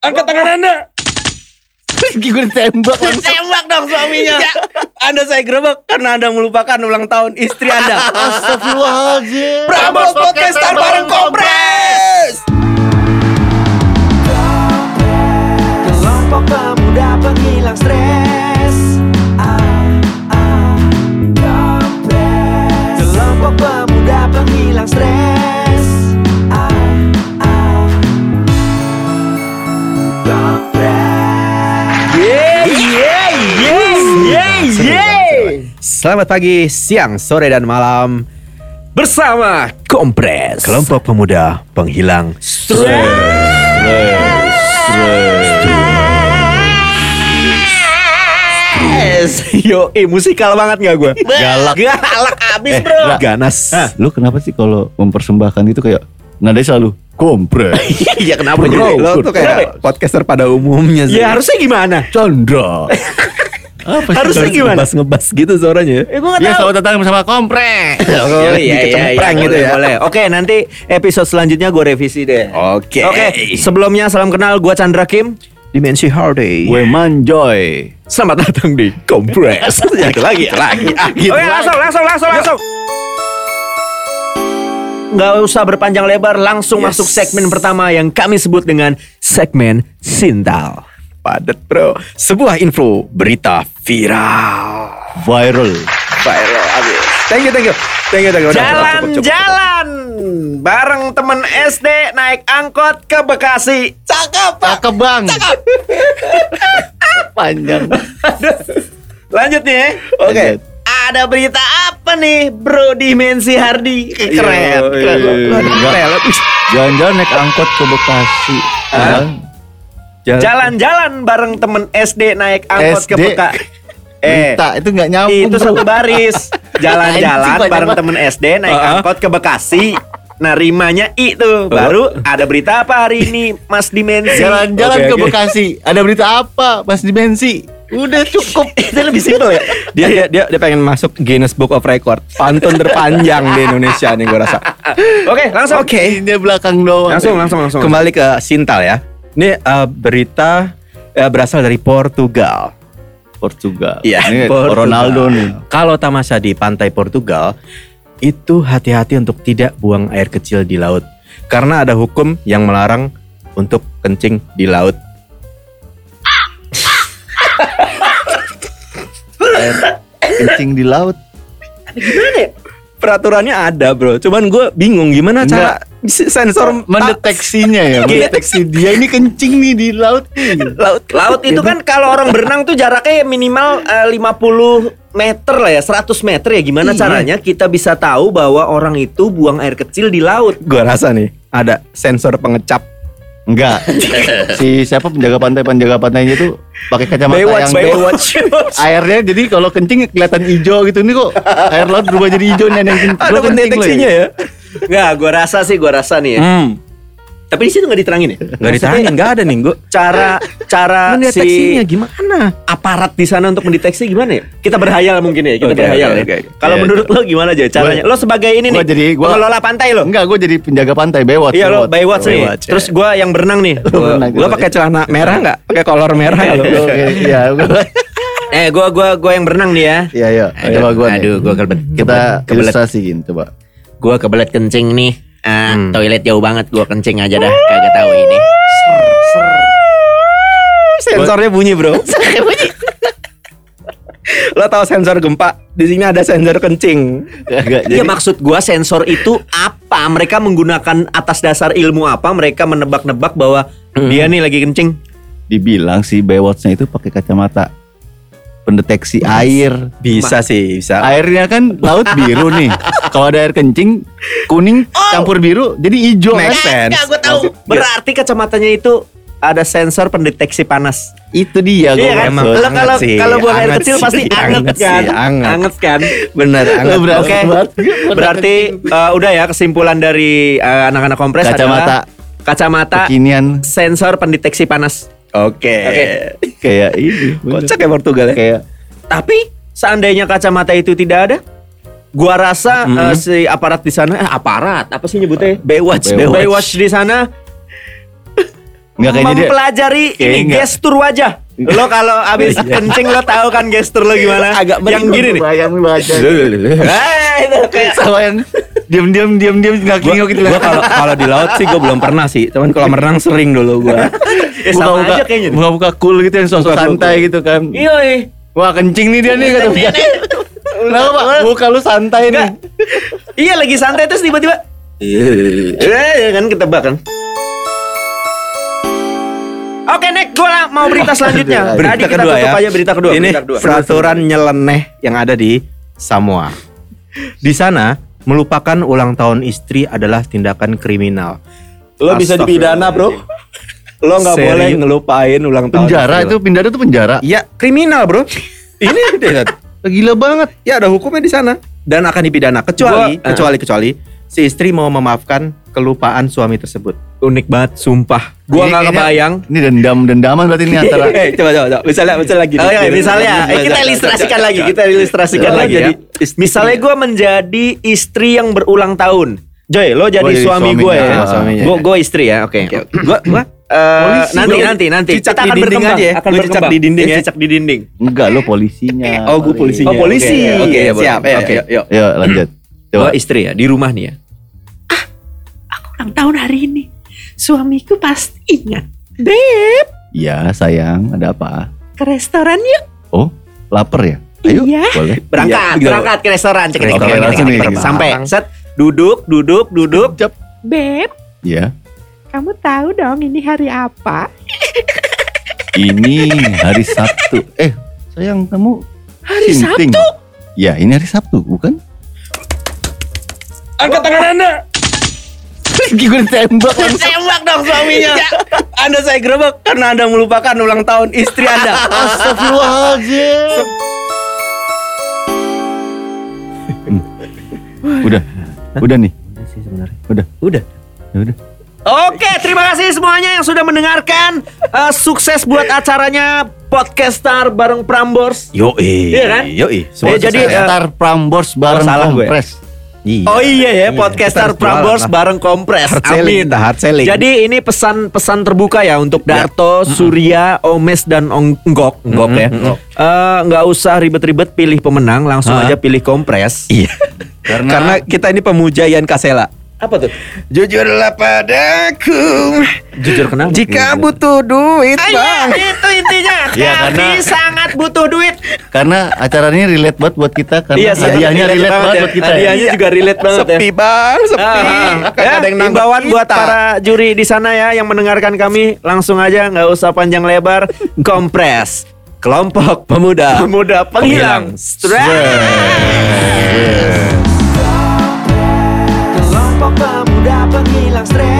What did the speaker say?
Angkat tangan Anda. Gue ditembak. Tembak dong suaminya. anda saya gerebek karena Anda melupakan ulang tahun istri Anda. Astagfirullahaladzim. Prambors Podcaster bareng Kompres. Yeah, yeah. Selamat pagi, siang, sore, dan malam bersama Kompres. Kelompok pemuda penghilang Yes. Yo, eh, musikal banget gak gue? Galak. Galak abis Eh, bro. Ganas. Lu kenapa sih kalau mempersembahkan itu kayak nadanya selalu kompres. Iya kenapa Bro, jadi? lo tuh kayak podcaster pada umumnya sih. Ya harusnya gimana? Chandra. Apa sih? Harusnya Harus- gimana? Ngebas-ngebas gitu suaranya. Eh, gue gak Ya tahu. selamat datang bersama kompres. Oh, iya, iya, iya, dikecempreng gitu boleh, ya. boleh. Oke, nanti episode selanjutnya gue revisi deh. Oke. Oke, sebelumnya salam kenal gue Chandra Kim. Dimensi Hardy. Gue manjoy. Selamat datang di Kompres. Itu lagi, lagi. Ah, gitu. Oke, langsung, langsung, langsung, langsung. Nggak usah berpanjang lebar, langsung Yes. masuk segmen pertama yang kami sebut dengan segmen Sintal. Padet bro. Sebuah info berita viral. Viral. Viral abis. Thank you, thank you. Thank you, thank you. Jalan-jalan bareng temen SD naik angkot ke Bekasi. Cakep, Pak. Cakep bang. Panjang. Lanjut nih. ya. Oke. Ada berita apa nih, Bro Dimensi Hardi? Keren. Iya, keren. iya, iya. Enggak. Telet. Jalan-jalan naik angkot ke Bekasi. Hah? Jalan- Jalan-jalan bareng temen SD naik angkot ke SD. Bekasi. Eh, Berita, itu nggak nyambung. itu bro. satu baris. Jalan-jalan bareng temen SD naik Uh-uh. angkot ke Bekasi. Nah, rimanya I tuh. Baru ada berita apa hari ini, Mas Dimensi? Jalan-jalan Oke, ke oke. Bekasi. Ada berita apa? Mas Dimensi. Udah cukup. Itu lebih simpel ya. Dia, dia dia dia pengen masuk Guinness Book of Record. Pantun terpanjang di Indonesia nih gue rasa. Oke, langsung. Oke. Ini belakang doang. Langsung, langsung, langsung. Kembali ke Sintal ya. Ini eh, berita eh, berasal dari Portugal. Portugal. Iya, Ini Portugal. Ronaldo nih. Kalau tamasya di pantai Portugal, itu hati-hati untuk tidak buang air kecil di laut. Karena ada hukum yang melarang untuk kencing di laut. Kencing di laut. Peraturannya ada bro, cuman gue bingung gimana cara sensor Mendeteksinya ya. Mendeteksi dia ini kencing nih di laut nih. laut. Laut itu kan kalau orang berenang tuh jaraknya minimal eh, 50 meter lah ya, 100 meter ya. Gimana Iya. caranya kita bisa tahu bahwa orang itu buang air kecil di laut? Gue rasa nih ada sensor pengecap. Enggak. Si siapa penjaga pantai penjaga pantainya tuh pakai kacamata Baywatch, yang Baywatch. airnya jadi kalau kencing kelihatan hijau gitu nih kok air laut berubah jadi hijau nih ada yang kencing. Ada pendeteksinya ya. Enggak, gua rasa sih, gua rasa nih ya. Hmm. Tapi di situ nggak diterangin ya? Gak ditanya, nggak ada nih gue. Cara cara si gimana? aparat di sana untuk mendeteksi gimana ya? Kita berhayal mungkin ya, kita Oke, berhayal oke, ya. oke. Kalau Iya. menurut lo gimana aja caranya? lo sebagai ini gua nih, jadi- gua- pengelola pantai lo. Enggak, gue jadi penjaga pantai Baywatch. Iya lo Baywatch nih. Baywatch, ya. Terus gua yang berenang nih. Berenang. Lo pakai celana merah nggak? Pakai kolor merah nggak lo? Iya. gua- Eh, gua gua gua yang berenang nih ya. Iya, iya. Coba gua nih. Aduh, gua kebelet. Kita kebelet. ilustrasiin coba. Gua kebelet kencing nih. Ah, Hmm. toilet jauh banget gua kencing aja dah, kagak tahu ini. Sensornya bunyi bro. lo tahu sensor gempa? Di sini ada sensor kencing. Kagak. Ya Jadi maksud gua sensor itu apa? Mereka menggunakan atas dasar ilmu apa? Mereka menebak-nebak bahwa dia nih lagi kencing. dibilang si Baywatch-nya itu pakai kacamata pendeteksi air. Bisa sih, bisa. Airnya kan laut biru nih. Kalau ada air kencing kuning campur biru jadi hijau Make kan? sense. Enggak, gua tahu. Berarti kacamatanya itu ada sensor pendeteksi panas. Itu dia Iya gua kan? emang. Lo kalau kalau buang air kecil sih, pasti anget anget kan? sih, anget. kan? Bener, anget. Oke. banget. Berarti eh, udah ya kesimpulan dari eh, anak-anak kompres Kacamata. adalah kacamata kekinian sensor pendeteksi panas. Oke. Oke. Kayak ini. bener. Kocak ya Portugal ya. Kayak Tapi seandainya kacamata itu tidak ada, gua rasa Mhm. eh, si aparat di sana, eh, aparat apa sih nyebutnya? Baywatch, Baywatch. Baywatch di sana Nggak, kayaknya dia- mempelajari Kayaknya ini nggak. gestur wajah. Lo kalau abis kencing lo tahu kan gestur lo gimana? Agak yang gini nih. Bayang baca. Itu kayak Sama yang diam-diam diam-diam nggak Gua, ngingok gitu gua kalau kalau di laut sih gue belum pernah sih. Cuman kalau renang sering dulu gue. ya sama aja kayaknya. nih. buka-buka cool gitu yang sosok santai gitu kan. Iya, iya. Wah kencing nih dia nih kata dia. Kenapa pak? Muka lu santai nih. Iya lagi santai terus tiba-tiba Eh, kan ketebak kan. Oke, Nek, gue mau berita selanjutnya. Berita Tadi kita kedua tutup ya. aja berita kedua. Ini berita kedua. peraturan nyeleneh yang ada di Samoa. Di sana melupakan ulang tahun istri adalah tindakan kriminal. Lo bisa dipidana, Bro. Lo nggak boleh ngelupain ulang tahun. Penjara itu pindah itu penjara. Iya, kriminal, Bro. Ini Gila banget. ya ada hukumnya di sana dan akan dipidana kecuali Gua- kecuali kecuali si istri mau memaafkan kelupaan suami tersebut. Unik banget, sumpah. Gua nggak kebayang. Ini dendam dendaman berarti ini antara. Eh, coba coba coba. Misalnya misalnya lagi. Oh iya, misalnya, eh, kita ilustrasikan lagi, kita ilustrasikan lagi ya. jadi istri. Misalnya gue menjadi istri yang berulang tahun. Joy, lo jadi Oh, jadi suami gue ya. Gue gue istri ya, oke. Gue gue eh, Polisi nanti nanti nanti Cicak kita di akan dinding berkembang aja ya. akan Lu cicak di dinding Eh, ya. cicak di dinding. Enggak lo polisinya. Oh, gue polisinya. Oh, polisi. Oke, Oke, oke, boleh. siap. Ya, Oke. Yuk, yuk. Yo lanjut. Coba. istri ya di rumah nih ya. ulang tahun hari ini. Suamiku pasti ingat. Iya sayang, ada apa? Ke restoran yuk. Oh, lapar ya? Ayo, Iya. boleh. Berangkat, Iya, berangkat ke restoran, cek Oke, restoran. langsung nih. Sampai set duduk, duduk, duduk. Beb, Iya. Kamu tahu dong ini hari apa? Ini hari Sabtu. Eh, sayang kamu Hari sinting. Sabtu? Ya, ini hari Sabtu, bukan? Angkat tangan Anda. Gue ditembak langsung. Tembak dong suaminya. Anda saya gerebek karena Anda melupakan ulang tahun istri Anda. Astagfirullahaladzim. Udah, udah nih. Udah, Udah. ya udah. Oke, terima kasih semuanya yang sudah mendengarkan. Eh, sukses buat acaranya Podcastar bareng Prambors. Yo Iya kan? Yo Eh, jadi, eh, Star Prambors bareng salah gue. kompres. Oh iya ya, Iya, Podcaster Prambors lah. bareng Kompres. Hard selling, Amin. hard selling. Jadi ini pesan-pesan terbuka ya untuk Darto, Surya, Omes dan Ong- Enggok, Enggok ya. Eh, nggak usah ribet-ribet pilih pemenang, langsung Hah? aja pilih Kompres. Iya. Karena, Karena kita ini pemuja Ian Kasela. Apa tuh? Jujurlah padaku Jujur kenapa? jika butuh duit, Ah, Bang. iya, itu intinya. Iya, Kami karena- sangat butuh duit. karena acara ini relate banget buat kita karena Iya, hadiahnya relate, banget ya. buat kita. ya. Hadiahnya juga relate banget ya. Sepi, Bang, sepi. Ah, Kan ya, ada yang imbauan buat kita. para juri di sana ya yang mendengarkan kami langsung aja nggak usah panjang lebar kompres kelompok pemuda pemuda penghilang stres las tres.